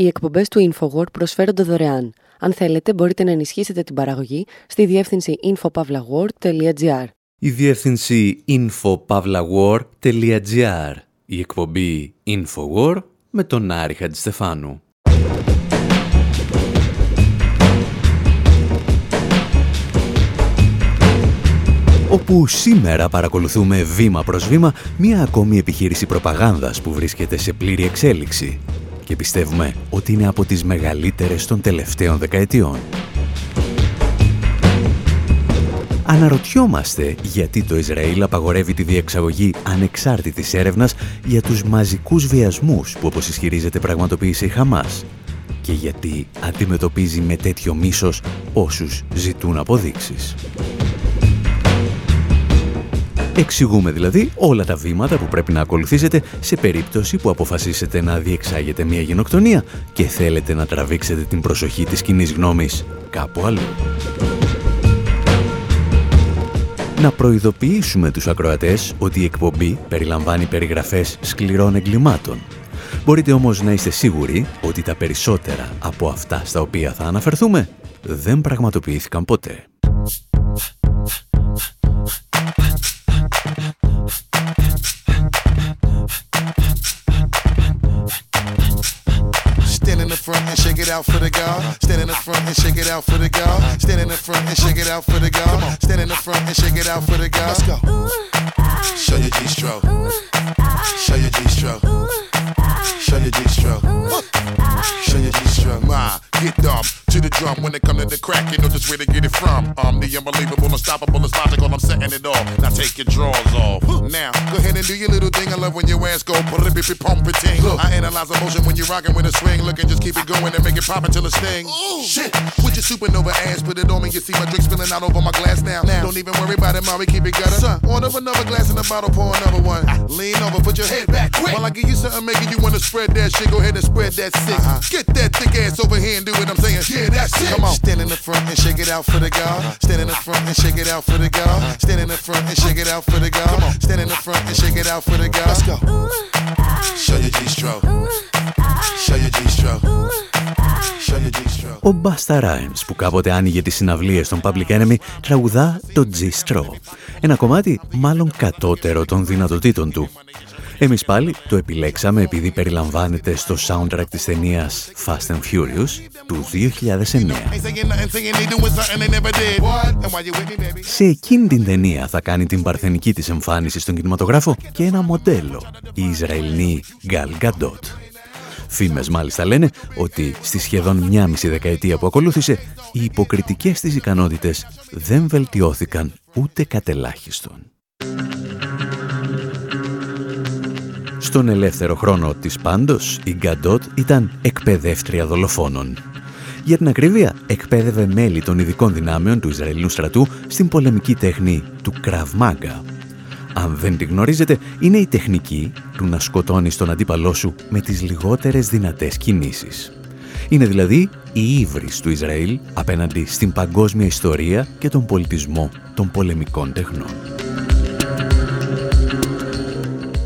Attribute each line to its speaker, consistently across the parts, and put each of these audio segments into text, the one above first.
Speaker 1: Οι εκπομπές του InfoWord προσφέρονται δωρεάν. Αν θέλετε, μπορείτε να ενισχύσετε την παραγωγή στη διεύθυνση infopavlagor.gr.
Speaker 2: Η διεύθυνση infopavlagor.gr. Η εκπομπή InfoWord με τον Άρη Χατζηστεφάνου. όπου σήμερα παρακολουθούμε βήμα προς βήμα μία ακόμη επιχείρηση προπαγάνδας που βρίσκεται σε πλήρη εξέλιξη και πιστεύουμε ότι είναι από τις μεγαλύτερες των τελευταίων δεκαετιών. Αναρωτιόμαστε γιατί το Ισραήλ απαγορεύει τη διεξαγωγή ανεξάρτητης έρευνας για τους μαζικούς βιασμούς που όπως ισχυρίζεται πραγματοποίησε η Χαμάς και γιατί αντιμετωπίζει με τέτοιο μίσος όσους ζητούν αποδείξεις. Εξηγούμε δηλαδή όλα τα βήματα που πρέπει να ακολουθήσετε σε περίπτωση που αποφασίσετε να διεξάγετε μια γενοκτονία και θέλετε να τραβήξετε την προσοχή της κοινή γνώμης κάπου αλλού. Να προειδοποιήσουμε τους ακροατές ότι η εκπομπή περιλαμβάνει περιγραφές σκληρών εγκλημάτων. Μπορείτε όμως να είστε σίγουροι ότι τα περισσότερα από αυτά στα οποία θα αναφερθούμε δεν πραγματοποιήθηκαν ποτέ. It out for the girl. Stand in the front and shake it out for the girl. Stand in the front and shake it out for the girl. Stand in the front and shake it out for the girl. Let's go. Show your G-stroke. Show your G-stroke. Show your G-stroke. Show your G-stroke. Ma, get dumb to the drum when it come to the crack. You know just where to get it from. I'm the unbelievable, unstoppable, it's logical. I'm setting it off. Now take your drawers off. Now go ahead and do your little thing. I love when your ass go pump it ting. I analyze emotion when you're rocking with a swing. Look and just keep it going and make it pop until it sting. Shit, with your supernova ass, put it on me. You see my drink spilling out over my glass now. now. Don't even worry about it, Mommy. Keep it gutter. Son, order another glass in the bottle, pour another one. Ah. Lean over, put your head back quick. While I give you something making you wanna spread that shit, go ahead and spread that sick. Uh-huh. Get that thick ass over here and do what I'm saying. Yeah, that's it. Come on. Stand in the front and shake it out for the girl. Stand in the front and shake it out for the girl. Stand in the front and shake it out for the girl. Stand in the front and shake it out for the girl. Let's go. Show your G-stroke. Show your G-stroke. Ο Basta Rhymes που κάποτε άνοιγε τις συναυλίες των Public Enemy τραγουδά το G-Straw. Ένα κομμάτι μάλλον κατώτερο των δυνατοτήτων του. Εμείς πάλι το επιλέξαμε επειδή περιλαμβάνεται στο soundtrack της ταινίας Fast and Furious του 2009. Σε εκείνη την ταινία θα κάνει την παρθενική της εμφάνιση στον κινηματογράφο και ένα μοντέλο, η Ισραηλινή Gal Gadot. Φήμες μάλιστα λένε ότι στη σχεδόν μια μισή δεκαετία που ακολούθησε οι υποκριτικές της ικανότητες δεν βελτιώθηκαν ούτε κατελάχιστον. Στον ελεύθερο χρόνο της πάντως, η Γκαντότ ήταν εκπαιδεύτρια δολοφόνων. Για την ακρίβεια, εκπαίδευε μέλη των ειδικών δυνάμεων του Ισραηλινού στρατού στην πολεμική τέχνη του Krav Maga. Αν δεν τη γνωρίζετε, είναι η τεχνική του να σκοτώνεις τον αντίπαλό σου με τις λιγότερες δυνατές κινήσεις. Είναι δηλαδή η ύβρις του Ισραήλ απέναντι στην παγκόσμια ιστορία και τον πολιτισμό των πολεμικών τεχνών.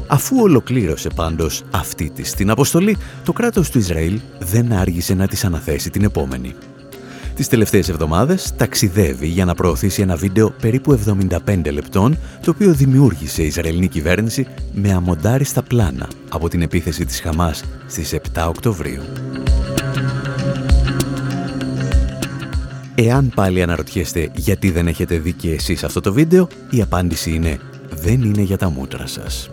Speaker 2: Αφού ολοκλήρωσε πάντως αυτή της την αποστολή, το κράτος του Ισραήλ δεν άργησε να της αναθέσει την επόμενη. Τις τελευταίες εβδομάδες ταξιδεύει για να προωθήσει ένα βίντεο περίπου 75 λεπτών, το οποίο δημιούργησε η Ισραηλινή κυβέρνηση με αμοντάριστα πλάνα από την επίθεση της Χαμάς στις 7 Οκτωβρίου. Εάν πάλι αναρωτιέστε γιατί δεν έχετε δει και εσείς αυτό το βίντεο, η απάντηση είναι «Δεν είναι για τα μούτρα σας».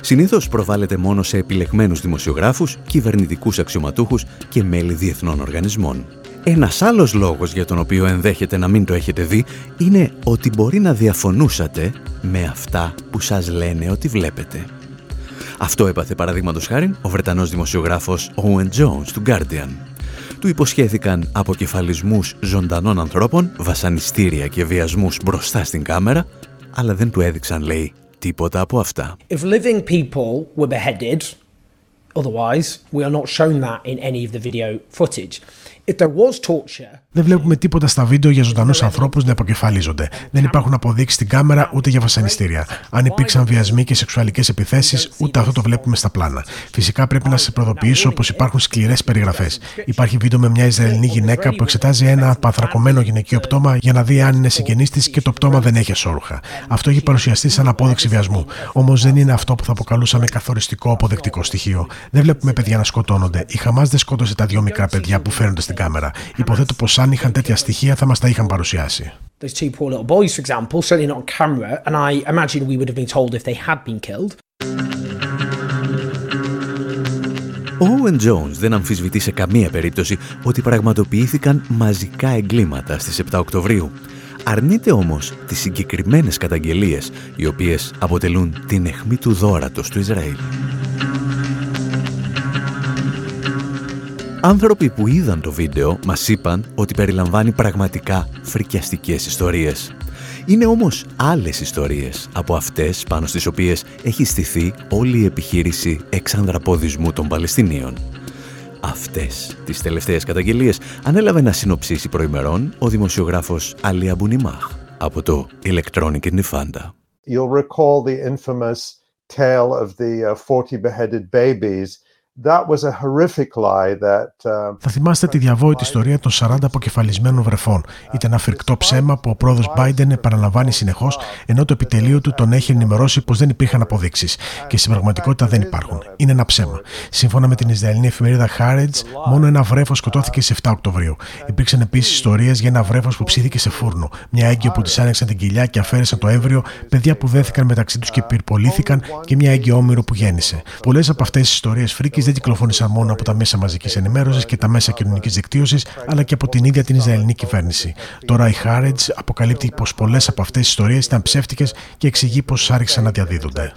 Speaker 2: Συνήθως προβάλλεται μόνο σε επιλεγμένους δημοσιογράφους, κυβερνητικούς αξιωματούχους και μέλη διεθνών οργανισμών. Ένας άλλος λόγος για τον οποίο ενδέχεται να μην το έχετε δει είναι ότι μπορεί να διαφωνούσατε με αυτά που σας λένε ότι βλέπετε. Αυτό έπαθε παραδείγματος χάρη ο Βρετανός δημοσιογράφος Owen Jones του Guardian. Του υποσχέθηκαν αποκεφαλισμούς ζωντανών ανθρώπων, βασανιστήρια και βιασμούς μπροστά στην κάμερα, αλλά δεν του έδειξαν, λέει, τίποτα από αυτά.
Speaker 3: If living people were beheaded, otherwise we are not shown that in any of the video footage.
Speaker 4: Δεν βλέπουμε τίποτα στα βίντεο για ζωντανούς ανθρώπους να αποκεφαλίζονται. Δεν υπάρχουν αποδείξεις στην κάμερα ούτε για βασανιστήρια. Αν υπήρξαν βιασμοί και σεξουαλικές επιθέσεις, ούτε αυτό το βλέπουμε στα πλάνα. Φυσικά πρέπει να σα προδοποιήσω πως υπάρχουν σκληρές περιγραφές. Υπάρχει βίντεο με μια Ισραηλινή γυναίκα που εξετάζει ένα παθρακωμένο γυναικείο πτώμα για να δει αν είναι συγγενής της και το πτώμα δεν έχει ασόρουχα. Αυτό έχει παρουσιαστεί σαν απόδειξη βιασμού. Όμως δεν είναι αυτό που θα αποκαλούσαμε καθοριστικό αποδεκτικό στοιχείο. Δεν βλέπουμε παιδιά να σκοτώνονται. Η Χαμάς δεν σκότωσε τα δύο μικρά παιδιά που φαίνονται στην κάμερα. Υποθέτω πως αν είχαν τέτοια στοιχεία θα μας τα είχαν παρουσιάσει. Those two poor little boys, for example, certainly not on camera, and I imagine we would have been told if they had been killed.
Speaker 2: Ο Owen Jones δεν αμφισβητεί σε καμία περίπτωση ότι πραγματοποιήθηκαν μαζικά εγκλήματα στις 7 Οκτωβρίου. Αρνείται όμως τις συγκεκριμένες καταγγελίες, οι οποίες αποτελούν την αιχμή του δόρατος του Ισραήλ. Άνθρωποι που είδαν το βίντεο μας είπαν ότι περιλαμβάνει πραγματικά φρικιαστικές ιστορίες. Είναι όμως άλλες ιστορίες από αυτές πάνω στις οποίες έχει στηθεί όλη η επιχείρηση εξανδραποδισμού των Παλαιστινίων. Αυτές τις τελευταίες καταγγελίες ανέλαβε να συνοψίσει προημερών ο δημοσιογράφος Αλία Μπουνιμάχ από το Electronic Nifanda.
Speaker 5: You'll recall the infamous tale of the 40 uh, beheaded babies
Speaker 4: Uh, Θα θυμάστε τη διαβόητη ιστορία των 40 αποκεφαλισμένων βρεφών. Ήταν ένα φρικτό ψέμα που ο πρόεδρος Biden επαναλαμβάνει συνεχώς, ενώ το επιτελείο του τον έχει ενημερώσει πως δεν υπήρχαν αποδείξεις. Και στην πραγματικότητα δεν υπάρχουν. Είναι ένα ψέμα. Σύμφωνα με την Ισραηλινή εφημερίδα Haaretz, μόνο ένα βρέφος σκοτώθηκε σε 7 Οκτωβρίου. Υπήρξαν επίσης ιστορίες για ένα βρέφος που ψήθηκε σε φούρνο, μια έγκυο που της άνοιξαν την κοιλιά και αφαίρεσαν το έμβριο, παιδιά που δέθηκαν μεταξύ τους και πυρπολήθηκαν και μια έγκυο όμοιρο που γέννησε. Πολλές από αυτές τις ιστορίες φρίκη δεν κυκλοφόρησαν μόνο από τα μέσα μαζικής ενημέρωσης και τα μέσα κοινωνικής δικτύωσης, αλλά και από την ίδια την Ισραηλινή κυβέρνηση. Τώρα η Χάρετζ αποκαλύπτει πως πολλές από αυτές τις ιστορίες ήταν ψεύτικες και εξηγεί πως άρχισαν να διαδίδονται.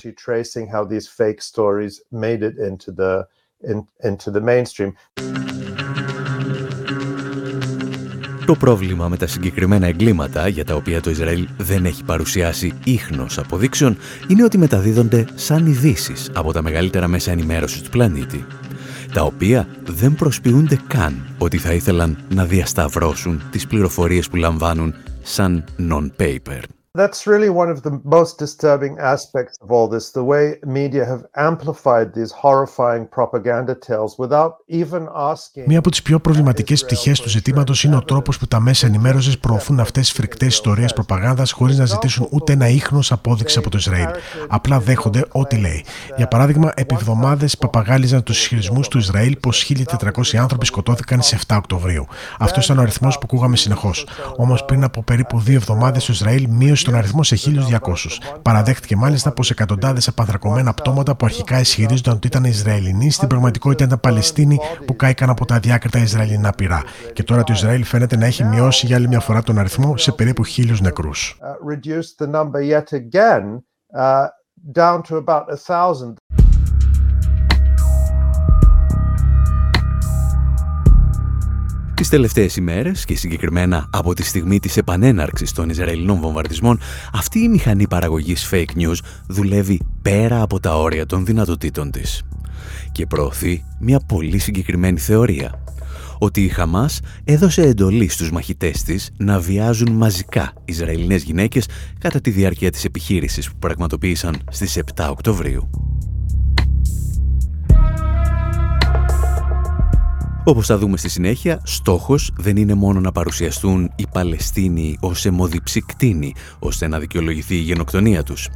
Speaker 2: Το πρόβλημα με τα συγκεκριμένα εγκλήματα για τα οποία το Ισραήλ δεν έχει παρουσιάσει ίχνος αποδείξεων είναι ότι μεταδίδονται σαν ειδήσεις από τα μεγαλύτερα μέσα ενημέρωσης του πλανήτη τα οποία δεν προσποιούνται καν ότι θα ήθελαν να διασταυρώσουν τις πληροφορίες που λαμβάνουν σαν non-paper.
Speaker 5: That's really one of the most disturbing aspects of all this, the way media have amplified these horrifying propaganda tales without even asking.
Speaker 4: Μία από τις πιο προβληματικές πτυχές του ζητήματος είναι ο τρόπος που τα μέσα ενημέρωσης προωθούν αυτές τις φρικτές ιστορίες προπαγάνδας χωρίς να ζητήσουν ούτε ένα ίχνος απόδειξη από το Ισραήλ. Απλά δέχονται ό,τι λέει. Για παράδειγμα, επί εβδομάδες παπαγάλιζαν τους ισχυρισμού του Ισραήλ πως 1.400 άνθρωποι σκοτώθηκαν σε 7 Οκτωβρίου. Αυτό ήταν ο αριθμός που ακούγαμε συνεχώς. Όμως πριν από περίπου δύο εβδομάδες το Ισραήλ μείωσε τον αριθμό σε 1.200. Παραδέχτηκε μάλιστα πως εκατοντάδες απανθρακωμένα πτώματα που αρχικά ισχυρίζονταν ότι ήταν Ισραηλινοί, στην πραγματικότητα ήταν Παλαιστίνοι που κάηκαν από τα διάκριτα Ισραηλινά πυρά. Και τώρα το Ισραήλ φαίνεται να έχει μειώσει για άλλη μια φορά τον αριθμό σε περίπου χίλιους νεκρούς.
Speaker 2: Τις τελευταίες ημέρες και συγκεκριμένα από τη στιγμή της επανέναρξης των Ισραηλινών βομβαρδισμών, αυτή η μηχανή παραγωγής fake news δουλεύει πέρα από τα όρια των δυνατοτήτων της. Και προωθεί μια πολύ συγκεκριμένη θεωρία. Ότι η Χαμάς έδωσε εντολή στους μαχητές της να βιάζουν μαζικά Ισραηλινές γυναίκες κατά τη διάρκεια της επιχείρησης που πραγματοποίησαν στις 7 Οκτωβρίου. Όπως θα δούμε στη συνέχεια, στόχος δεν είναι μόνο να παρουσιαστούν οι Παλαιστίνοι ως αιμοδιψή κτίνη, ώστε να δικαιολογηθεί η γενοκτονία τους.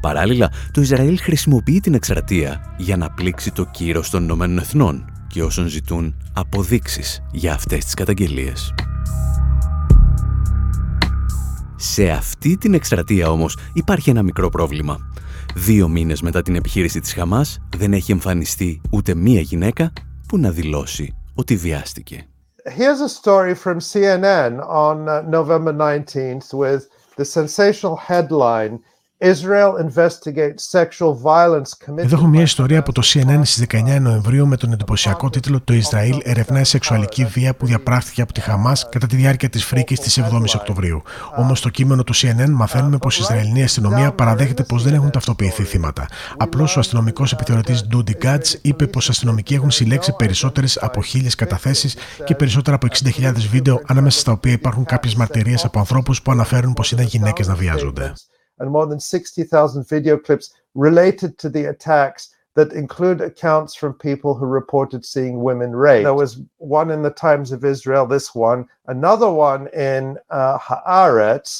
Speaker 2: Παράλληλα, το Ισραήλ χρησιμοποιεί την εκστρατεία για να πλήξει το κύρος των Ηνωμένων Εθνών και όσων ζητούν αποδείξεις για αυτές τις καταγγελίες. Σε αυτή την εκστρατεία όμως υπάρχει ένα μικρό πρόβλημα. Δύο μήνες μετά την επιχείρηση της Χαμάς δεν έχει εμφανιστεί ούτε μία γυναίκα που να δηλώσει ότι βιάστηκε.
Speaker 5: Here's a story from CNN on uh, November 19th with the sensational headline
Speaker 4: Εδώ έχω μια ιστορία από το CNN στις 19 Νοεμβρίου με τον εντυπωσιακό τίτλο «Το Ισραήλ ερευνάει σεξουαλική βία που διαπράχθηκε από τη Χαμάς κατά τη διάρκεια της φρίκης της 7ης Οκτωβρίου». Όμως στο κείμενο του CNN μαθαίνουμε πως η Ισραηλινή αστυνομία παραδέχεται πως δεν έχουν ταυτοποιηθεί θύματα. Απλώς ο αστυνομικός επιθεωρητής Ντούντι Γκάτς είπε πως οι αστυνομικοί έχουν συλλέξει περισσότερες από χίλιες καταθέσεις και περισσότερα από 60.000 βίντεο ανάμεσα στα οποία υπάρχουν κάποιες μαρτυρίες από ανθρώπους που αναφέρουν πως είδαν γυναίκες να βιάζονται.
Speaker 5: And more than 60,000 video clips related to the attacks that include accounts from people who reported seeing women raped. There was one in the Times of Israel, this one, another one in uh, Haaretz.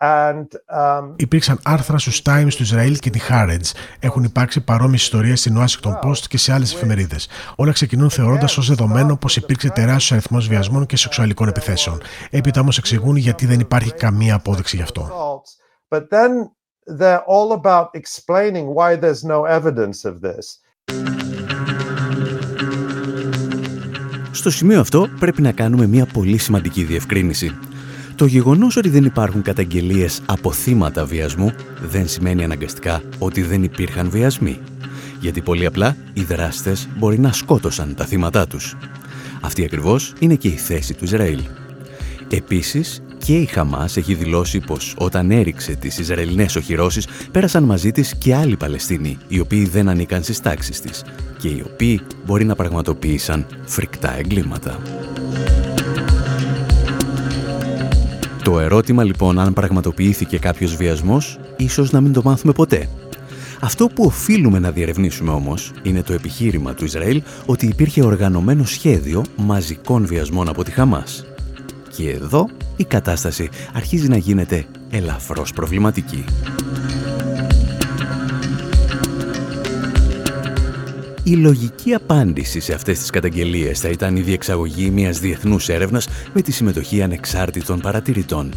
Speaker 5: And, um...
Speaker 4: Υπήρξαν άρθρα στους Times του Ισραήλ και τη Haaretz. Έχουν υπάρξει παρόμοιες ιστορίες στην Washington Post και σε άλλες εφημερίδες. Όλα ξεκινούν θεωρώντας ως δεδομένο πως υπήρξε τεράστιος αριθμός βιασμών και σεξουαλικών επιθέσεων. Έπειτα όμως εξηγούν γιατί δεν υπάρχει καμία απόδειξη γι' αυτό.
Speaker 5: But then they're all about explaining why there's no evidence of this.
Speaker 2: Στο σημείο αυτό πρέπει να κάνουμε μια πολύ σημαντική διευκρίνηση. Το γεγονός ότι δεν υπάρχουν καταγγελίες από θύματα βιασμού δεν σημαίνει αναγκαστικά ότι δεν υπήρχαν βιασμοί. Γιατί πολύ απλά οι δράστες μπορεί να σκότωσαν τα θύματά τους. Αυτή ακριβώς είναι και η θέση του Ισραήλ. Επίσης, και η Χαμάς έχει δηλώσει πως όταν έριξε τις Ισραηλινές οχυρώσεις πέρασαν μαζί της και άλλοι Παλαιστίνοι οι οποίοι δεν ανήκαν στις τάξεις της και οι οποίοι μπορεί να πραγματοποίησαν φρικτά εγκλήματα. Το ερώτημα λοιπόν αν πραγματοποιήθηκε κάποιος βιασμός ίσως να μην το μάθουμε ποτέ. Αυτό που οφείλουμε να διερευνήσουμε όμως είναι το επιχείρημα του Ισραήλ ότι υπήρχε οργανωμένο σχέδιο μαζικών βιασμών από τη Χαμάς. Και εδώ η κατάσταση αρχίζει να γίνεται ελαφρώς προβληματική. Η λογική απάντηση σε αυτές τις καταγγελίες θα ήταν η διεξαγωγή μιας διεθνούς έρευνας με τη συμμετοχή ανεξάρτητων παρατηρητών.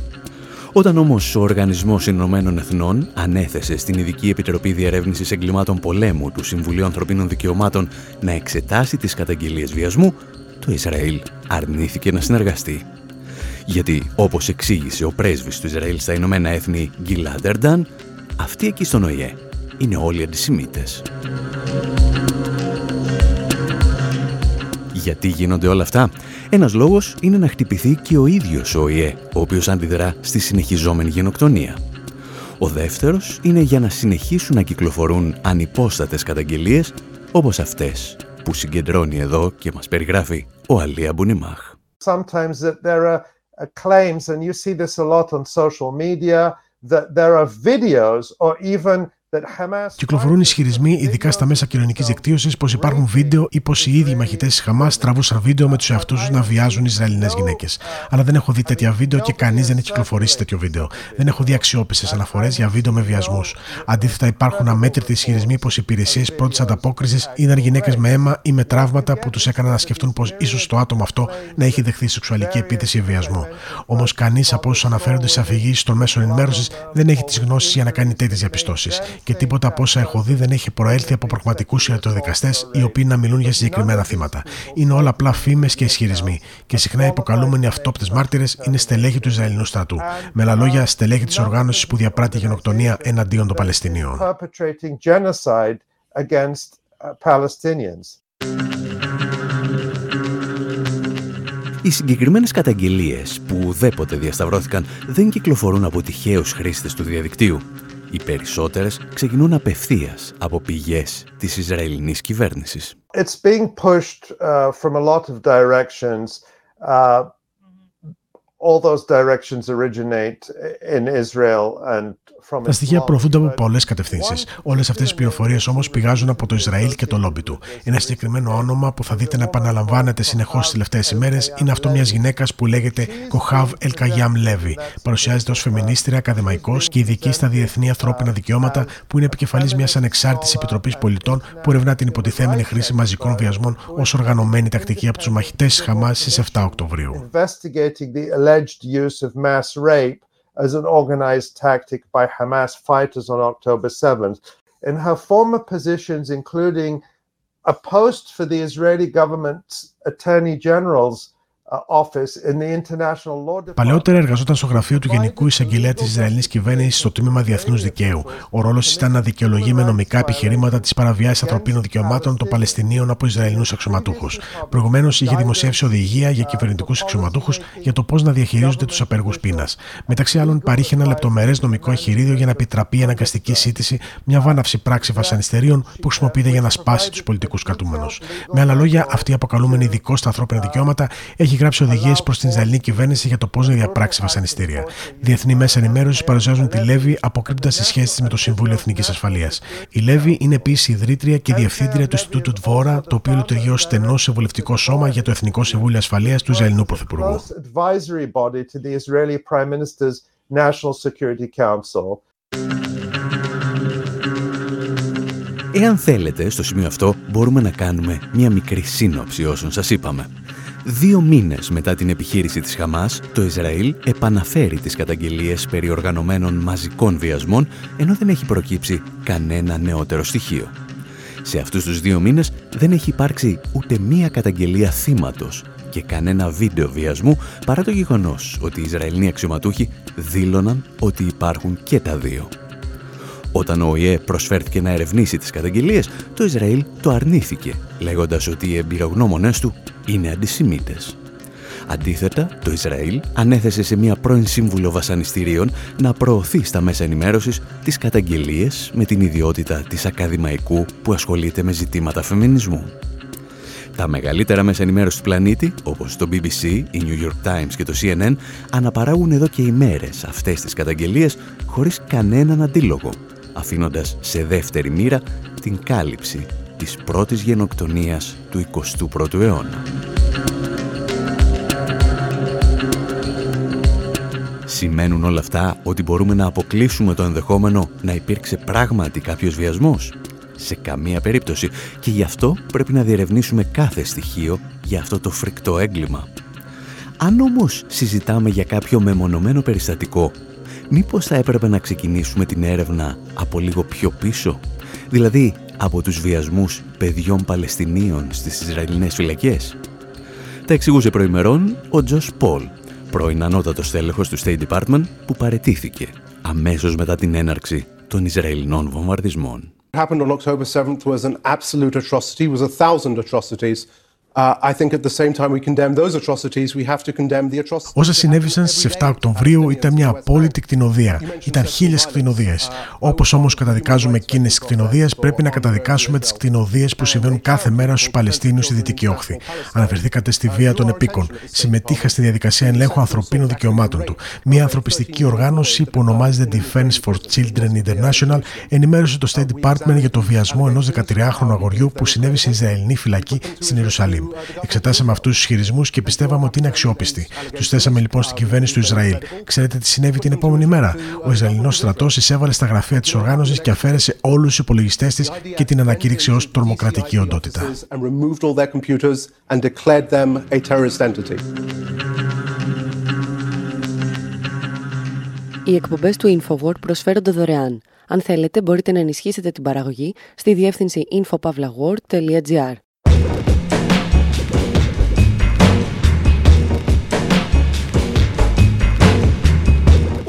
Speaker 2: Όταν όμως ο Οργανισμός Ηνωμένων Εθνών ανέθεσε στην Ειδική Επιτροπή Διερεύνησης Εγκλημάτων Πολέμου του Συμβουλίου Ανθρωπίνων Δικαιωμάτων να εξετάσει τις καταγγελίες βιασμού, το Ισραήλ αρνήθηκε να συνεργαστεί. Γιατί, όπως εξήγησε ο πρέσβης του Ισραήλ στα Ηνωμένα Έθνη Γκίλαντ Ερντάν, αυτοί εκεί στον ΟΗΕ είναι όλοι αντισημίτες. Γιατί γίνονται όλα αυτά; Ένας λόγος είναι να χτυπηθεί και ο ίδιος ο ΟΗΕ, ο οποίος αντιδρά στη συνεχιζόμενη γενοκτονία. Ο δεύτερος είναι για να συνεχίσουν να κυκλοφορούν ανυπόστατες καταγγελίες όπως αυτές που συγκεντρώνει εδώ και μας περιγράφει ο Αλία Μπουνιμάχ.
Speaker 5: Sometimes that there are Uh, Uh, claims, and you see this a lot on social media, that there are videos or even
Speaker 4: Κυκλοφορούν ισχυρισμοί, ειδικά στα μέσα κοινωνικής δικτύωσης, πως υπάρχουν βίντεο ή πως οι ίδιοι μαχητές της Χαμάς τραβούσαν βίντεο με τους εαυτούς του να βιάζουν Ισραηλινές γυναίκες. Αλλά δεν έχω δει τέτοια βίντεο και κανείς δεν έχει κυκλοφορήσει τέτοιο βίντεο. Δεν έχω δει αξιόπιστε αναφορές για βίντεο με βιασμούς. Αντίθετα, υπάρχουν αμέτρητοι ισχυρισμοί πως οι υπηρεσίες πρώτης ανταπόκρισης είδαν γυναίκες με αίμα ή με τραύματα που τους έκαναν να σκεφτούν πως ίσως το άτομο αυτό να έχει δεχθεί σεξουαλική επίθεση ή βιασμό. Όμως, κανείς από όσους αναφέρονται σε αφηγήσεις των μέσων ενημέρωσης δεν έχει τις γνώσεις για να κάνει τέτοιες διαπιστώσεις και τίποτα από όσα έχω δει δεν έχει προέλθει από πραγματικού ιατροδικαστές οι οποίοι να μιλούν για συγκεκριμένα θύματα. Είναι όλα απλά φήμες και ισχυρισμοί. Και συχνά οι υποκαλούμενοι αυτόπτες μάρτυρες είναι στελέχη του Ισραηλινού στρατού. Με άλλα λόγια, στελέχη της οργάνωσης που διαπράττει γενοκτονία εναντίον των Παλαιστινίων.
Speaker 2: Οι συγκεκριμένες καταγγελίες που ουδέποτε διασταυρώθηκαν δεν κυκλοφορούν από τυχαίους χρήστες του διαδικτύου. Οι περισσότερες ξεκινούν απευθείας από πηγές της Ισραηλινής κυβέρνησης.
Speaker 5: It's being pushed uh, from a lot of directions. Uh, all those directions originate in Israel and
Speaker 4: τα στοιχεία προωθούνται από πολλές κατευθύνσεις. Όλες αυτές τις πληροφορίες όμως πηγάζουν από το Ισραήλ και το λόμπι του. Ένα συγκεκριμένο όνομα που θα δείτε να επαναλαμβάνεται συνεχώς τις τελευταίες ημέρες είναι αυτό μιας γυναίκας που λέγεται Κοχάβ Ελκαγιάμ Λέβι. Παρουσιάζεται ως φεμινίστρια, ακαδημαϊκός και ειδική στα διεθνή ανθρώπινα δικαιώματα, που είναι επικεφαλής μιας ανεξάρτητης επιτροπής πολιτών που ερευνά την υποτιθέμενη χρήση μαζικών βιασμών ως οργανωμένη τακτική από τους μαχητές τη Χαμάς στις 7 Οκτωβρίου.
Speaker 5: As an organized tactic by Hamas fighters on October 7th. In her former positions, including a post for the Israeli government's attorney general's
Speaker 4: Παλαιότερα εργαζόταν στο γραφείο του Γενικού Εισαγγελέα της Ισραηλινής κυβέρνησης στο τμήμα Διεθνούς Δικαίου. Ο ρόλος ήταν να δικαιολογεί με νομικά επιχειρήματα τι παραβιάσει ανθρωπίνων δικαιωμάτων των Παλαιστινίων από Ισραηλινούς αξιωματούχους. Προηγουμένως είχε δημοσιεύσει οδηγία για κυβερνητικούς αξιωματούχους για το πώς να διαχειρίζονται τους απεργούς πείνας. Μεταξύ άλλων, παρήχε ένα λεπτομερές νομικό εχειρίδιο για να επιτραπεί η αναγκαστική σύντηση, μια βάναυση πράξη βασανιστερίων που χρησιμοποιείται για να σπάσει τους πολιτικούς κρατούμενους. Με άλλα λόγια, αυτή η αποκαλούμενη ειδικό στα ανθρώπινα δικαιώματα έχει γράψει οδηγίες προς την Ισραηλινή κυβέρνηση για το πώς να διαπράξει βασανιστήρια. Διεθνή μέσα ενημέρωσης παρουσιάζουν τη Λέβη αποκρύπτοντα τι σχέσεις τη με το Συμβούλιο Εθνικής Ασφαλείας. Η Λέβη είναι επίσης ιδρύτρια και διευθύντρια του Ινστιτούτου Τβόρα, το οποίο λειτουργεί ως στενός συμβουλευτικό σώμα για το Εθνικό Συμβούλιο Ασφαλείας του Ισραηλινού Πρωθυπουργού.
Speaker 2: Εάν θέλετε, στο σημείο αυτό μπορούμε να κάνουμε μια μικρή σύνοψη όσων σας είπαμε. Δύο μήνες μετά την επιχείρηση της Χαμάς, το Ισραήλ επαναφέρει τις καταγγελίες περί οργανωμένων μαζικών βιασμών, ενώ δεν έχει προκύψει κανένα νεότερο στοιχείο. Σε αυτούς τους δύο μήνες δεν έχει υπάρξει ούτε μία καταγγελία θύματος και κανένα βίντεο βιασμού παρά το γεγονός ότι οι Ισραηλοί αξιωματούχοι δήλωναν ότι υπάρχουν και τα δύο. Όταν ο ΟΗΕ προσφέρθηκε να ερευνήσει τις καταγγελίες, το Ισραήλ το αρνήθηκε, λέγοντας ότι οι εμπειρογνώμονές του είναι αντισημίτες. Αντίθετα, το Ισραήλ ανέθεσε σε μια πρώην σύμβουλο βασανιστήριων να προωθεί στα μέσα ενημέρωσης τις καταγγελίες με την ιδιότητα της ακαδημαϊκού που ασχολείται με ζητήματα φεμινισμού. Τα μεγαλύτερα μέσα ενημέρωσης του πλανήτη, όπως το BBC, η New York Times και το CNN, αναπαράγουν εδώ και ημέρες αυτές τις καταγγελίες χωρίς κανέναν αντίλογο, αφήνοντας σε δεύτερη μοίρα την κάλυψη της πρώτης γενοκτονίας του 21ου αιώνα. Σημαίνουν όλα αυτά ότι μπορούμε να αποκλείσουμε το ενδεχόμενο να υπήρξε πράγματι κάποιος βιασμός; Σε καμία περίπτωση και γι' αυτό πρέπει να διερευνήσουμε κάθε στοιχείο για αυτό το φρικτό έγκλημα. Αν όμως συζητάμε για κάποιο μεμονωμένο περιστατικό, μήπως θα έπρεπε να ξεκινήσουμε την έρευνα από λίγο πιο πίσω, δηλαδή από τους βιασμούς παιδιών Παλαιστινίων στις Ισραηλινές φυλακές; Τα εξηγούσε προημερών ο Τζος Πολ, πρώην ανώτατος τέλεχος του State Department που παρετήθηκε αμέσως μετά την έναρξη των Ισραηλινών βομβαρδισμών. happened on October 7th was an absolute atrocity, was a thousand atrocities.
Speaker 4: Όσα συνέβησαν στις 7 Οκτωβρίου ήταν μια απόλυτη κτηνοδία. Ήταν χίλιες κτηνοδίες. Όπως όμως καταδικάζουμε εκείνες τι κτηνοδίες, πρέπει να καταδικάσουμε τις κτηνοδίες που συμβαίνουν κάθε μέρα στους Παλαιστίνιου στη Δυτική Όχθη. Αναφερθήκατε στη βία των επίκων. Συμμετείχα στη διαδικασία ελέγχου ανθρωπίνων δικαιωμάτων του. Μια ανθρωπιστική οργάνωση που ονομάζεται Defense for Children International ενημέρωσε το State Department για το βιασμό ενός 13χρονου αγοριού που συνέβη σε Ισραηλινή φυλακή στην Ιερουσαλήμ. Εξετάσαμε αυτούς τους ισχυρισμού και πιστεύαμε ότι είναι αξιόπιστοι. Τους θέσαμε λοιπόν στην κυβέρνηση του Ισραήλ. Ξέρετε τι συνέβη την επόμενη μέρα; Ο Ισραηλινός στρατός εισέβαλε στα γραφεία της οργάνωσης και αφαίρεσε όλους τους υπολογιστές της και την ανακήρυξε ως τρομοκρατική οντότητα.
Speaker 1: Οι εκπομπές του InfoWord προσφέρονται δωρεάν. Αν θέλετε, μπορείτε να ενισχύσετε την παραγωγή στη διεύθυνση infopavlagor.gr.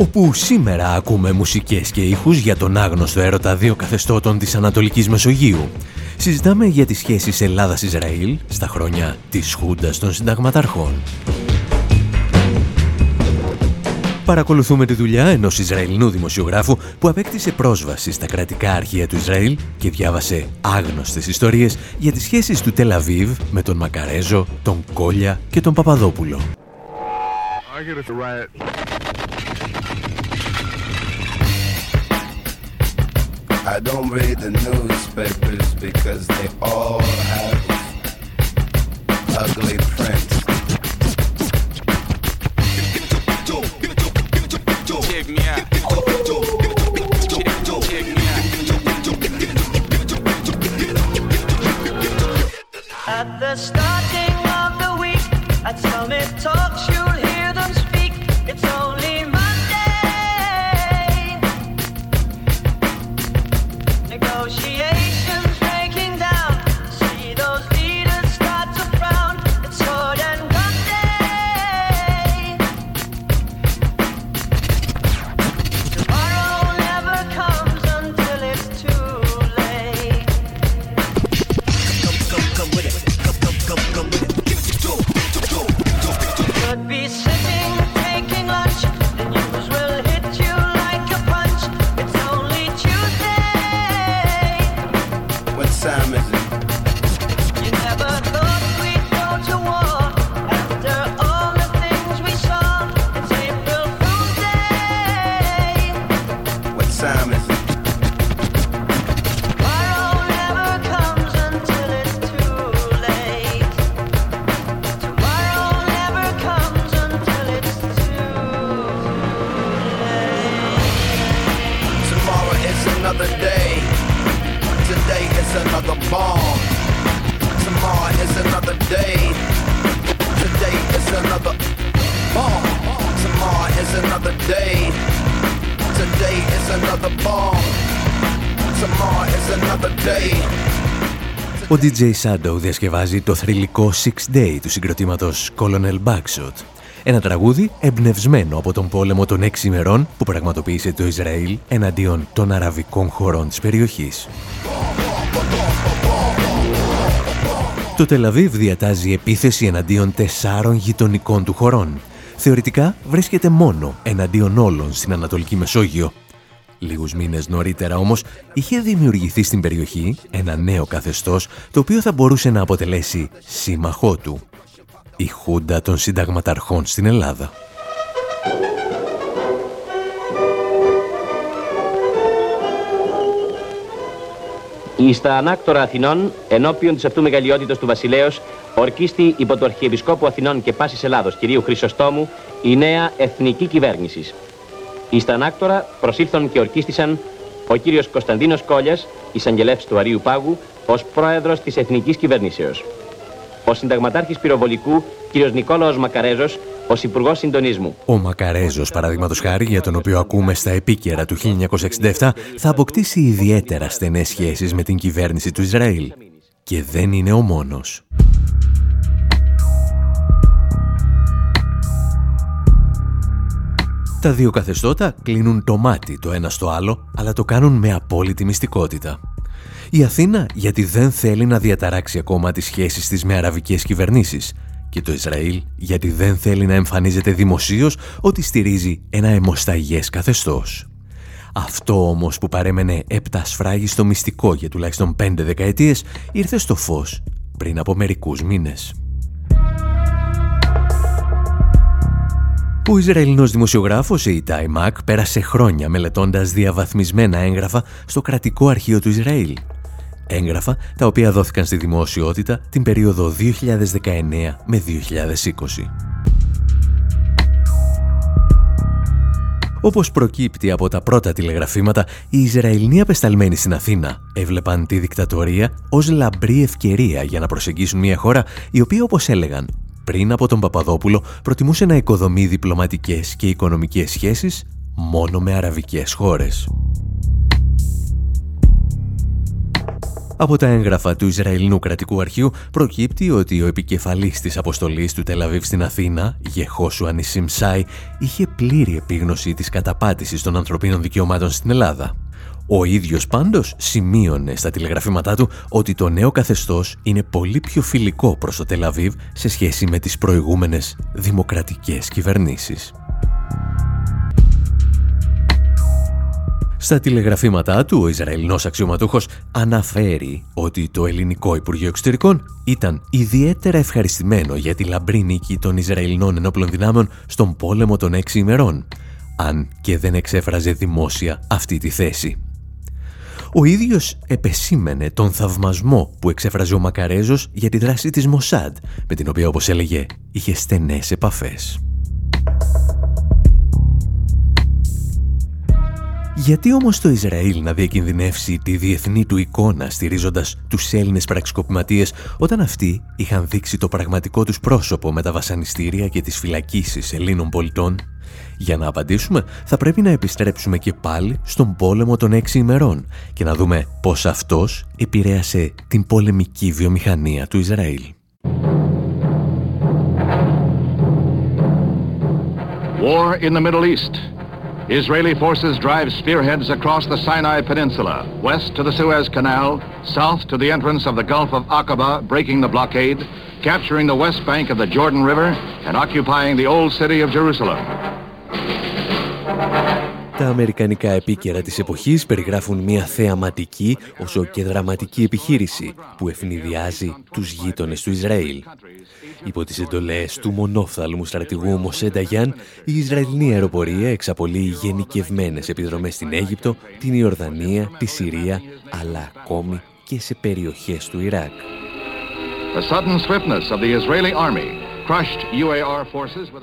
Speaker 2: όπου σήμερα ακούμε μουσικές και ήχους για τον άγνωστο έρωτα δύο καθεστώτων της Ανατολικής Μεσογείου. Συζητάμε για τις σχέσεις Ελλάδας-Ισραήλ στα χρόνια της Χούντας των Συνταγματαρχών. Παρακολουθούμε τη δουλειά ενός Ισραηλινού δημοσιογράφου που απέκτησε πρόσβαση στα κρατικά αρχεία του Ισραήλ και διάβασε άγνωστες ιστορίες για τις σχέσεις του Τελαβίβ με τον Μακαρέζο, τον Κόλια και τον Παπαδόπουλο. I don't read the newspapers because they all have ugly prints. At What time is it? Ο DJ Shadow διασκευάζει το θρηλυκό Six Day του συγκροτήματος Colonel Backshot. Ένα τραγούδι εμπνευσμένο από τον πόλεμο των έξι ημερών που πραγματοποίησε το Ισραήλ εναντίον των αραβικών χωρών της περιοχής. Το Τελαβίβ διατάζει επίθεση εναντίον τεσσάρων γειτονικών του χωρών. Θεωρητικά βρίσκεται μόνο εναντίον όλων στην Ανατολική Μεσόγειο. Λίγους μήνες νωρίτερα όμως είχε δημιουργηθεί στην περιοχή ένα νέο καθεστώς το οποίο θα μπορούσε να αποτελέσει σύμμαχό του. Η Χούντα των Συνταγματαρχών στην Ελλάδα.
Speaker 6: Στα ανάκτορα Αθηνών, ενώπιον της αυτού μεγαλειότητος του βασιλέως, ορκίστη υπό του Αρχιεπισκόπου Αθηνών και Πάσης Ελλάδος, κυρίου Χρυσοστόμου, η νέα εθνική κυβέρνησης. Στα ανάκτορα προσήλθαν και ορκίστησαν ο κύριος Κωνσταντίνος Κόλιας, εισαγγελεύς του Αρίου Πάγου, ως πρόεδρος της Εθνικής Κυβερνήσεως. Ο συνταγματάρχης πυροβολικού, κύριος Νικόλαος Μακαρέζος, ως Υπουργός Συντονισμού.
Speaker 2: Ο Μακαρέζος, παραδείγματος χάρη, για τον οποίο ακούμε στα επίκαιρα του 1967, θα αποκτήσει ιδιαίτερα στενές σχέσεις με την κυβέρνηση του Ισραήλ. Και δεν είναι ο μόνος. Τα δύο καθεστώτα κλείνουν το μάτι το ένα στο άλλο, αλλά το κάνουν με απόλυτη μυστικότητα. Η Αθήνα γιατί δεν θέλει να διαταράξει ακόμα τις σχέσεις της με αραβικές κυβερνήσεις και το Ισραήλ γιατί δεν θέλει να εμφανίζεται δημοσίως ότι στηρίζει ένα αιμοσταγές καθεστώς. Αυτό όμως που παρέμενε στο μυστικό για τουλάχιστον πέντε δεκαετίες ήρθε στο φως πριν από μερικούς μήνες. Ο Ισραηλινός δημοσιογράφος Ιιτάι Μακ πέρασε χρόνια μελετώντας διαβαθμισμένα έγγραφα στο κρατικό αρχείο του Ισραήλ. Έγγραφα τα οποία δόθηκαν στη δημοσιότητα την περίοδο 2019 με 2020. Όπως προκύπτει από τα πρώτα τηλεγραφήματα, οι Ισραηλοί απεσταλμένοι στην Αθήνα έβλεπαν τη δικτατορία ως λαμπρή ευκαιρία για να προσεγγίσουν μια χώρα η οποία, όπως έλεγαν, πριν από τον Παπαδόπουλο προτιμούσε να οικοδομεί διπλωματικές και οικονομικές σχέσεις μόνο με αραβικές χώρες. Από τα έγγραφα του Ισραηλινού κρατικού αρχείου προκύπτει ότι ο επικεφαλής της αποστολής του Τελαβίβ στην Αθήνα, Γεχώσου Ανισίμ Σάι, είχε πλήρη επίγνωση της καταπάτησης των ανθρωπίνων δικαιωμάτων στην Ελλάδα. Ο ίδιος πάντως σημείωνε στα τηλεγραφήματά του ότι το νέο καθεστώς είναι πολύ πιο φιλικό προς το Τελαβίβ σε σχέση με τις προηγούμενες δημοκρατικές κυβερνήσεις. Στα τηλεγραφήματά του, ο Ισραηλινός αξιωματούχος αναφέρει ότι το ελληνικό Υπουργείο Εξωτερικών ήταν ιδιαίτερα ευχαριστημένο για τη λαμπρή νίκη των Ισραηλινών ενόπλων δυνάμεων στον πόλεμο των έξι ημερών, αν και δεν εξέφραζε δημόσια αυτή τη θέση. Ο ίδιος επεσήμενε τον θαυμασμό που εξέφραζε ο Μακαρέζος για τη δράση της Μοσάντ, με την οποία όπως έλεγε είχε στενές επαφές. Γιατί όμως το Ισραήλ να διακινδυνεύσει τη διεθνή του εικόνα στηρίζοντας τους Έλληνες πραξικοπηματίες όταν αυτοί είχαν δείξει το πραγματικό τους πρόσωπο με τα βασανιστήρια και τις φυλακίσεις Ελλήνων πολιτών; Για να απαντήσουμε θα πρέπει να επιστρέψουμε και πάλι στον πόλεμο των έξι ημερών και να δούμε πώς αυτός επηρέασε την πολεμική βιομηχανία του Ισραήλ.
Speaker 7: War in the Middle East. Israeli forces drive spearheads across the Sinai Peninsula, west to the Suez Canal, south to the entrance of the Gulf of Aqaba, breaking the blockade, capturing the west bank of the Jordan River, and occupying the old city of Jerusalem.
Speaker 2: Τα αμερικανικά επίκαιρα της εποχής περιγράφουν μια θεαματική όσο και δραματική επιχείρηση που ευνηδιάζει τους γείτονες του Ισραήλ. Υπό τις εντολές του μονόφθαλμου στρατηγού Μοσέντα Γιάν, η Ισραηλινή αεροπορία εξαπολύει γενικευμένες επιδρομές στην Αίγυπτο, την Ιορδανία, τη Συρία, αλλά ακόμη και σε περιοχές του Ιράκ.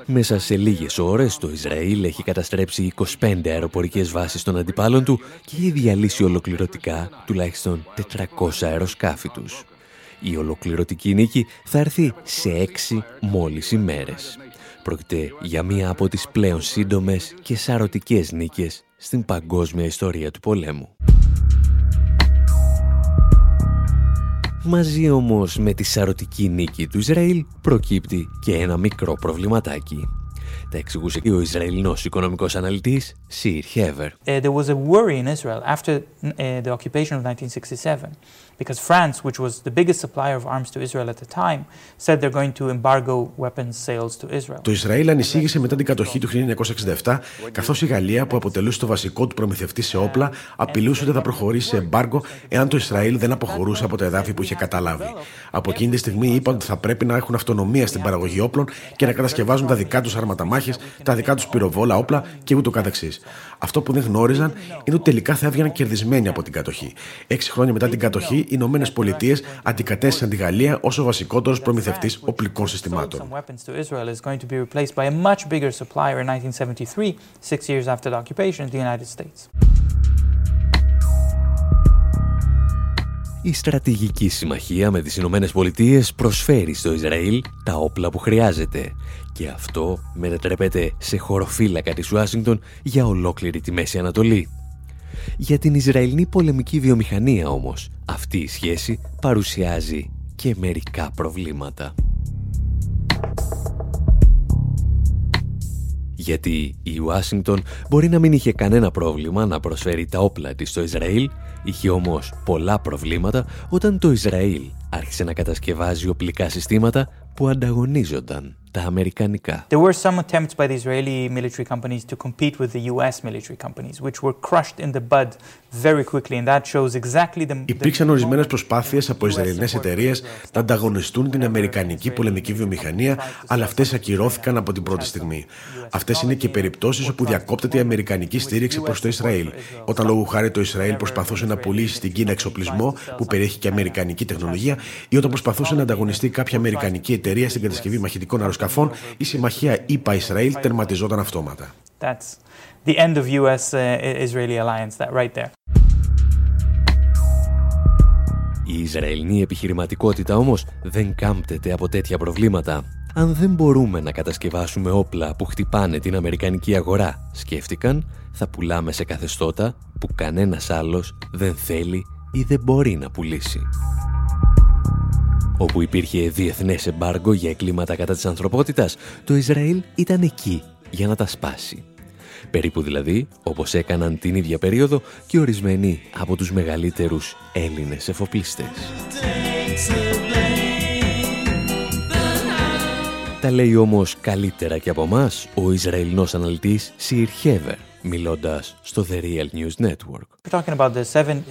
Speaker 2: Μέσα σε λίγες ώρες το Ισραήλ έχει καταστρέψει 25 αεροπορικές βάσεις των αντιπάλων του και έχει διαλύσει ολοκληρωτικά τουλάχιστον 400 αεροσκάφη τους. Η ολοκληρωτική νίκη θα έρθει σε έξι μόλις ημέρες. Πρόκειται για μία από τις πλέον σύντομες και σαρωτικές νίκες στην παγκόσμια ιστορία του πολέμου. Μαζί όμως με τη σαρωτική νίκη του Ισραήλ προκύπτει και ένα μικρό προβληματάκι. Τα εξηγούσε και ο Ισραηλινός οικονομικός αναλυτής Σιρ Χέβερ.
Speaker 8: There was a worry in Israel after the occupation of 1967 because France, which was the biggest supplier of arms to Israel at the time, said they're going to embargo weapons sales to Israel.
Speaker 4: Το Ισραήλ ανησύγησε μετά την κατοχή του 1967, καθώς η Γαλλία, που αποτελούσε το βασικό του προμηθευτή σε όπλα, απειλούσε ότι θα προχωρήσει σε εμπάργκο εάν το Ισραήλ δεν αποχωρούσε από τα εδάφη που είχε καταλάβει. Από εκείνη τη στιγμή είπαν ότι θα πρέπει να έχουν αυτονομία στην παραγωγή όπλων και να κατασκευάζουν τα δικά τους αρματαμάχε, τα δικά τους πυροβόλα όπλα και ούτω καθεξής. Αυτό που δεν γνώριζαν είναι ότι τελικά θα έβγαιναν κερδισμένοι από την κατοχή. Έξι χρόνια μετά την κατοχή, οι Ηνωμένες Πολιτείες αντικατέστησαν τη Γαλλία ως ο βασικότερος προμηθευτής οπλικών συστημάτων.
Speaker 2: Η στρατηγική συμμαχία με τις Ηνωμένες Πολιτείες προσφέρει στο Ισραήλ τα όπλα που χρειάζεται και αυτό μετατρέπεται σε χωροφύλακα της Ουάσιγκτον για ολόκληρη τη Μέση Ανατολή. Για την Ισραηλινή πολεμική βιομηχανία όμως αυτή η σχέση παρουσιάζει και μερικά προβλήματα. Γιατί η Ουάσιγκτον μπορεί να μην είχε κανένα πρόβλημα να προσφέρει τα όπλα της στο Ισραήλ, είχε όμως πολλά προβλήματα όταν το Ισραήλ άρχισε να κατασκευάζει οπλικά συστήματα που ανταγωνίζονταν τα αμερικανικά.
Speaker 8: There were some attempts by the Israeli military companies to compete with the US military companies, which were crushed in the bud very quickly, and that shows exactly the...
Speaker 4: Υπήρξαν ορισμένες προσπάθειες από Ισραηλινές εταιρείες να ανταγωνιστούν την αμερικανική πολεμική βιομηχανία, αλλά αυτές ακυρώθηκαν από την πρώτη στιγμή. Αυτές είναι και περιπτώσεις όπου διακόπτεται η αμερικανική στήριξη προς το Ισραήλ. Όταν λόγω χάρη το Ισραήλ προσπαθούσε να πουλήσει στην Κίνα εξοπλισμό που περιέχει και αμερικανική τεχνολογία, ή όταν προσπαθούσε να ανταγωνιστεί κάποια αμερικανική εταιρεία στην κατασκευή μαχητικών αεροσκαφών, η συμμαχία ΙΠΑ-Ισραήλ τερματιζόταν αυτόματα.
Speaker 8: That's the end of US-Israeli alliance, that right there.
Speaker 2: Η Ισραηλινή επιχειρηματικότητα όμως δεν κάμπτεται από τέτοια προβλήματα. Αν δεν μπορούμε να κατασκευάσουμε όπλα που χτυπάνε την Αμερικανική αγορά, σκέφτηκαν, θα πουλάμε σε καθεστώτα που κανένας άλλος δεν θέλει ή δεν μπορεί να πουλήσει. Όπου υπήρχε διεθνές εμπάργκο για εγκλήματα κατά της ανθρωπότητας, το Ισραήλ ήταν εκεί για να τα σπάσει. Περίπου δηλαδή όπως έκαναν την ίδια περίοδο και ορισμένοι από τους μεγαλύτερους Έλληνες εφοπλιστές. Τα λέει όμως καλύτερα και από μας ο Ισραηλινός αναλυτής Σιρ Χέβερ, μιλώντας στο The Real News Network.
Speaker 8: We're talking about the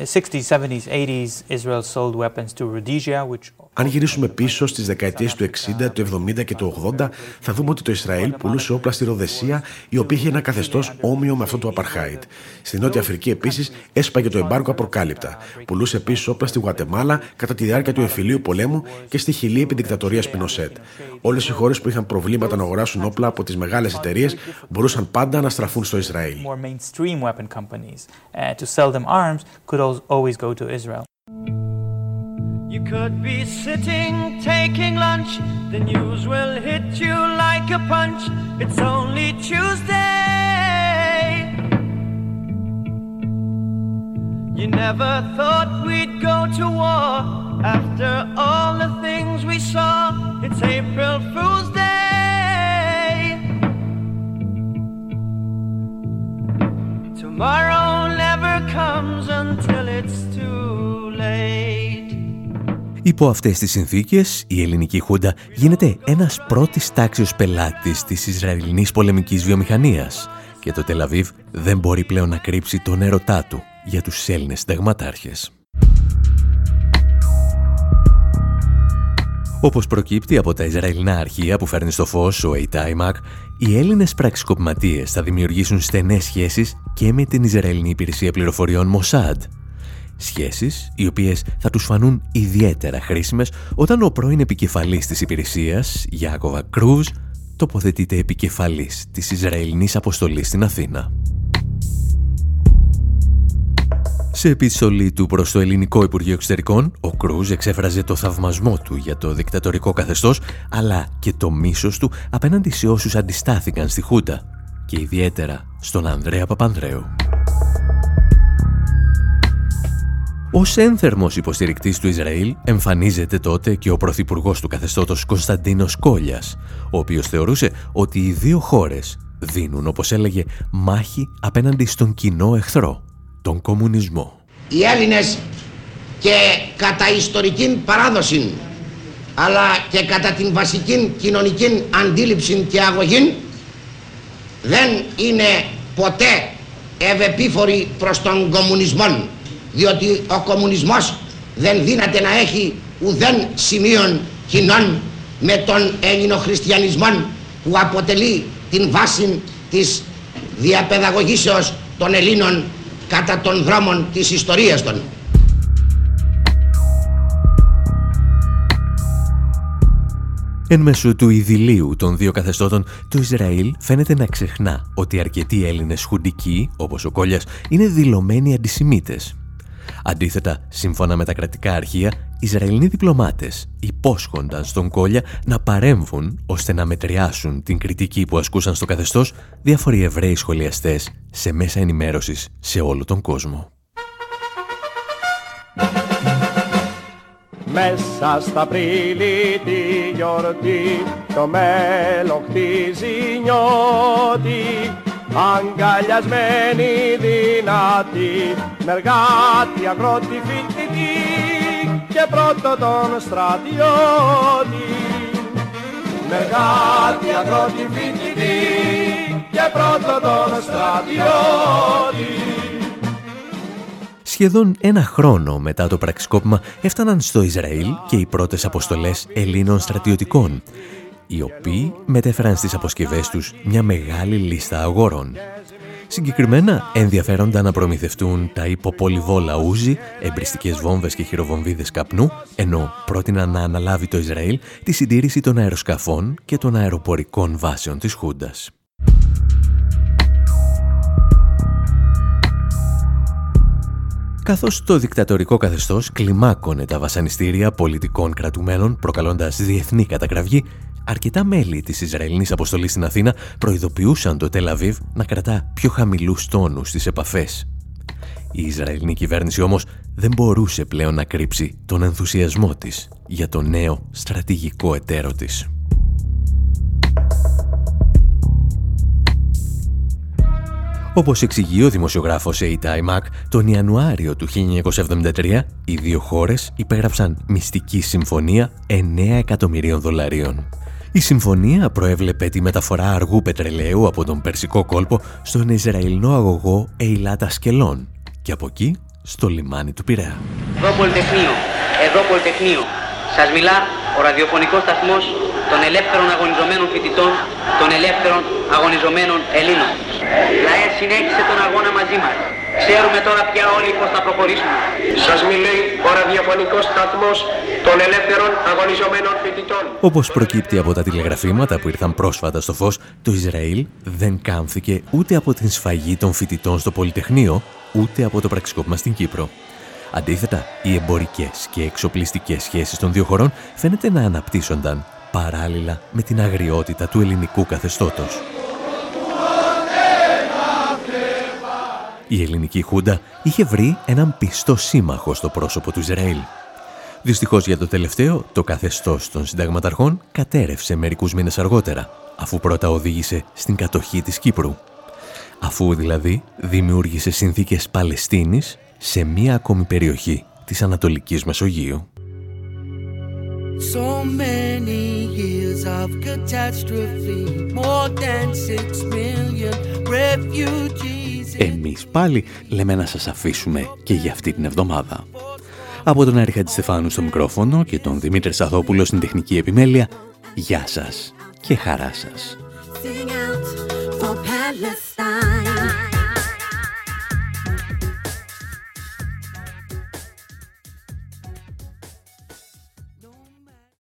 Speaker 8: 60s, 70s, 80s, Israel sold weapons to Rhodesia, which
Speaker 4: αν γυρίσουμε πίσω στις δεκαετίες του 60, του 70 και του 80, θα δούμε ότι το Ισραήλ πουλούσε όπλα στη Ροδεσία, η οποία είχε ένα καθεστώς όμοιο με αυτό του Απαρχάιτ. Στη Νότια Αφρική επίσης έσπαγε το εμπάρκο απροκάλυπτα. Πουλούσε επίση όπλα στη Γουατεμάλα κατά τη διάρκεια του εμφυλίου πολέμου και στη Χιλή επί δικτατορία Πινοσέτ. Όλες οι χώρες που είχαν προβλήματα να αγοράσουν όπλα από τις μεγάλες εταιρείες μπορούσαν πάντα να στραφούν στο Ισραήλ.
Speaker 9: You could be sitting taking lunch, the news will hit you like a punch. It's only Tuesday. You never thought we'd go to war after all the things we saw. It's April Fool's Day. Tomorrow never comes until it's too late.
Speaker 2: Υπό αυτές τις συνθήκες, η ελληνική χούντα γίνεται ένας πρώτης τάξιος πελάτης της Ισραηλινής πολεμικής βιομηχανίας και το Τελαβίβ δεν μπορεί πλέον να κρύψει τον έρωτά του για τους Έλληνες συνταγματάρχες. Όπως προκύπτει από τα Ισραηλινά αρχεία που φέρνει στο φως ο Εϊτάιμακ, οι Έλληνες πραξικοπηματίες θα δημιουργήσουν στενές σχέσεις και με την Ισραηλινή Υπηρεσία Πληροφοριών Μοσάντ, Σχέσεις οι οποίες θα τους φανούν ιδιαίτερα χρήσιμες όταν ο πρώην επικεφαλής της υπηρεσίας, Γιάκοβα Κρούζ, τοποθετείται επικεφαλής της Ισραηλινής αποστολής στην Αθήνα. Σε επιστολή του προς το Ελληνικό Υπουργείο Εξωτερικών, ο Κρούζ εξέφραζε το θαυμασμό του για το δικτατορικό καθεστώς, αλλά και το μίσος του απέναντι σε όσους αντιστάθηκαν στη Χούντα και ιδιαίτερα στον Ανδρέα Παπανδρέου. Ως ένθερμος υποστηρικτής του Ισραήλ εμφανίζεται τότε και ο πρωθυπουργός του καθεστώτος Κωνσταντίνος Κόλιας, ο οποίος θεωρούσε ότι οι δύο χώρες δίνουν, όπως έλεγε, μάχη απέναντι στον κοινό εχθρό, τον κομμουνισμό.
Speaker 10: Οι Έλληνες και κατά ιστορική παράδοση αλλά και κατά την βασική κοινωνική αντίληψη και αγωγή δεν είναι ποτέ ευεπίφοροι προς τον κομμουνισμό διότι ο κομμουνισμός δεν δύναται να έχει ουδέν σημείων κοινών με τον ελληνοχριστιανισμό που αποτελεί την βάση της διαπαιδαγωγήσεως των Ελλήνων κατά των δρόμων της ιστορίας των.
Speaker 2: Εν μέσω του ειδηλίου των δύο καθεστώτων, το Ισραήλ φαίνεται να ξεχνά ότι αρκετοί Έλληνες χουντικοί, όπως ο Κόλιας, είναι δηλωμένοι αντισημίτες. Αντίθετα, σύμφωνα με τα κρατικά αρχεία, Ισραηλοί διπλωμάτες υπόσχονταν στον Κόλια να παρέμβουν ώστε να μετριάσουν την κριτική που ασκούσαν στο καθεστώς διάφοροι Εβραίοι σχολιαστές σε μέσα ενημέρωσης σε όλο τον κόσμο.
Speaker 11: Μέσα στα πρίλη τη γιορτή το μέλλον χτίζει νιώτη αγκαλιασμένη δυνατή μεργάτη αγρότη φοιτητή και πρώτο τον στρατιώτη. Μεργάτη αγρότη φοιτητή και πρώτο τον στρατιώτη.
Speaker 2: Σχεδόν ένα χρόνο μετά το πραξικόπημα έφταναν στο Ισραήλ και οι πρώτες αποστολές Ελλήνων στρατιωτικών, οι οποίοι μετέφεραν στις αποσκευές τους μια μεγάλη λίστα αγόρων. Συγκεκριμένα ενδιαφέρονταν να προμηθευτούν τα υποπολιβόλα ούζι, εμπριστικές βόμβες και χειροβομβίδες καπνού, ενώ πρότειναν να αναλάβει το Ισραήλ τη συντήρηση των αεροσκαφών και των αεροπορικών βάσεων της Χούντας. καθώς το δικτατορικό καθεστώς κλιμάκωνε τα βασανιστήρια πολιτικών κρατουμένων προκαλώντας διεθνή κατακραυγή, αρκετά μέλη της Ισραηλινής αποστολής στην Αθήνα προειδοποιούσαν το Τελαβίβ να κρατά πιο χαμηλούς τόνους στις επαφές. Η Ισραηλινή κυβέρνηση όμως δεν μπορούσε πλέον να κρύψει τον ενθουσιασμό της για το νέο στρατηγικό εταίρο της. Όπως εξηγεί ο δημοσιογράφος A.T.I. Mac, τον Ιανουάριο του 1973 οι δύο χώρες υπέγραψαν μυστική συμφωνία 9 εκατομμυρίων δολαρίων. Η συμφωνία προέβλεπε τη μεταφορά αργού πετρελαίου από τον Περσικό κόλπο στον Ισραηλινό αγωγό Ειλάτα Σκελών και από εκεί στο λιμάνι του Πειραιά.
Speaker 12: Εδώ Πολυτεχνείο, εδώ Πολυτεχνείο. Σας μιλά ο ραδιοφωνικός σταθμός των ελεύθερων αγωνιζομένων φοιτητών, των ελεύθερων αγωνιζομένων Ελλήνων. Λαέ συνέχισε τον αγώνα μαζί μας. Ξέρουμε τώρα πια όλοι πώς θα προχωρήσουμε.
Speaker 13: Σας μιλεί ο ραδιοφωνικός σταθμός των ελεύθερων αγωνιζομένων φοιτητών.
Speaker 2: Όπως προκύπτει από τα τηλεγραφήματα που ήρθαν πρόσφατα στο φως, το Ισραήλ δεν κάμφθηκε ούτε από την σφαγή των φοιτητών στο Πολυτεχνείο, ούτε από το πραξικόπημα στην Κύπρο. Αντίθετα, οι εμπορικές και εξοπλιστικές σχέσεις των δύο χωρών φαίνεται να αναπτύσσονταν παράλληλα με την αγριότητα του ελληνικού καθεστώτος. Η ελληνική Χούντα είχε βρει έναν πιστό σύμμαχο στο πρόσωπο του Ισραήλ. Δυστυχώς για το τελευταίο, το καθεστώς των συνταγματαρχών κατέρευσε μερικούς μήνες αργότερα, αφού πρώτα οδήγησε στην κατοχή της Κύπρου. Αφού δηλαδή δημιούργησε συνθήκες Παλαιστίνης σε μία ακόμη περιοχή της Ανατολικής Μεσογείου. So many years of catastrophe, more than six million refugees. Εμείς πάλι λέμε να σας αφήσουμε και για αυτή την εβδομάδα. Από τον Άρη Στεφάνου στο μικρόφωνο και τον Δημήτρη Σαθόπουλο στην τεχνική επιμέλεια, γεια σας και χαρά σας. Sing out for Palestine.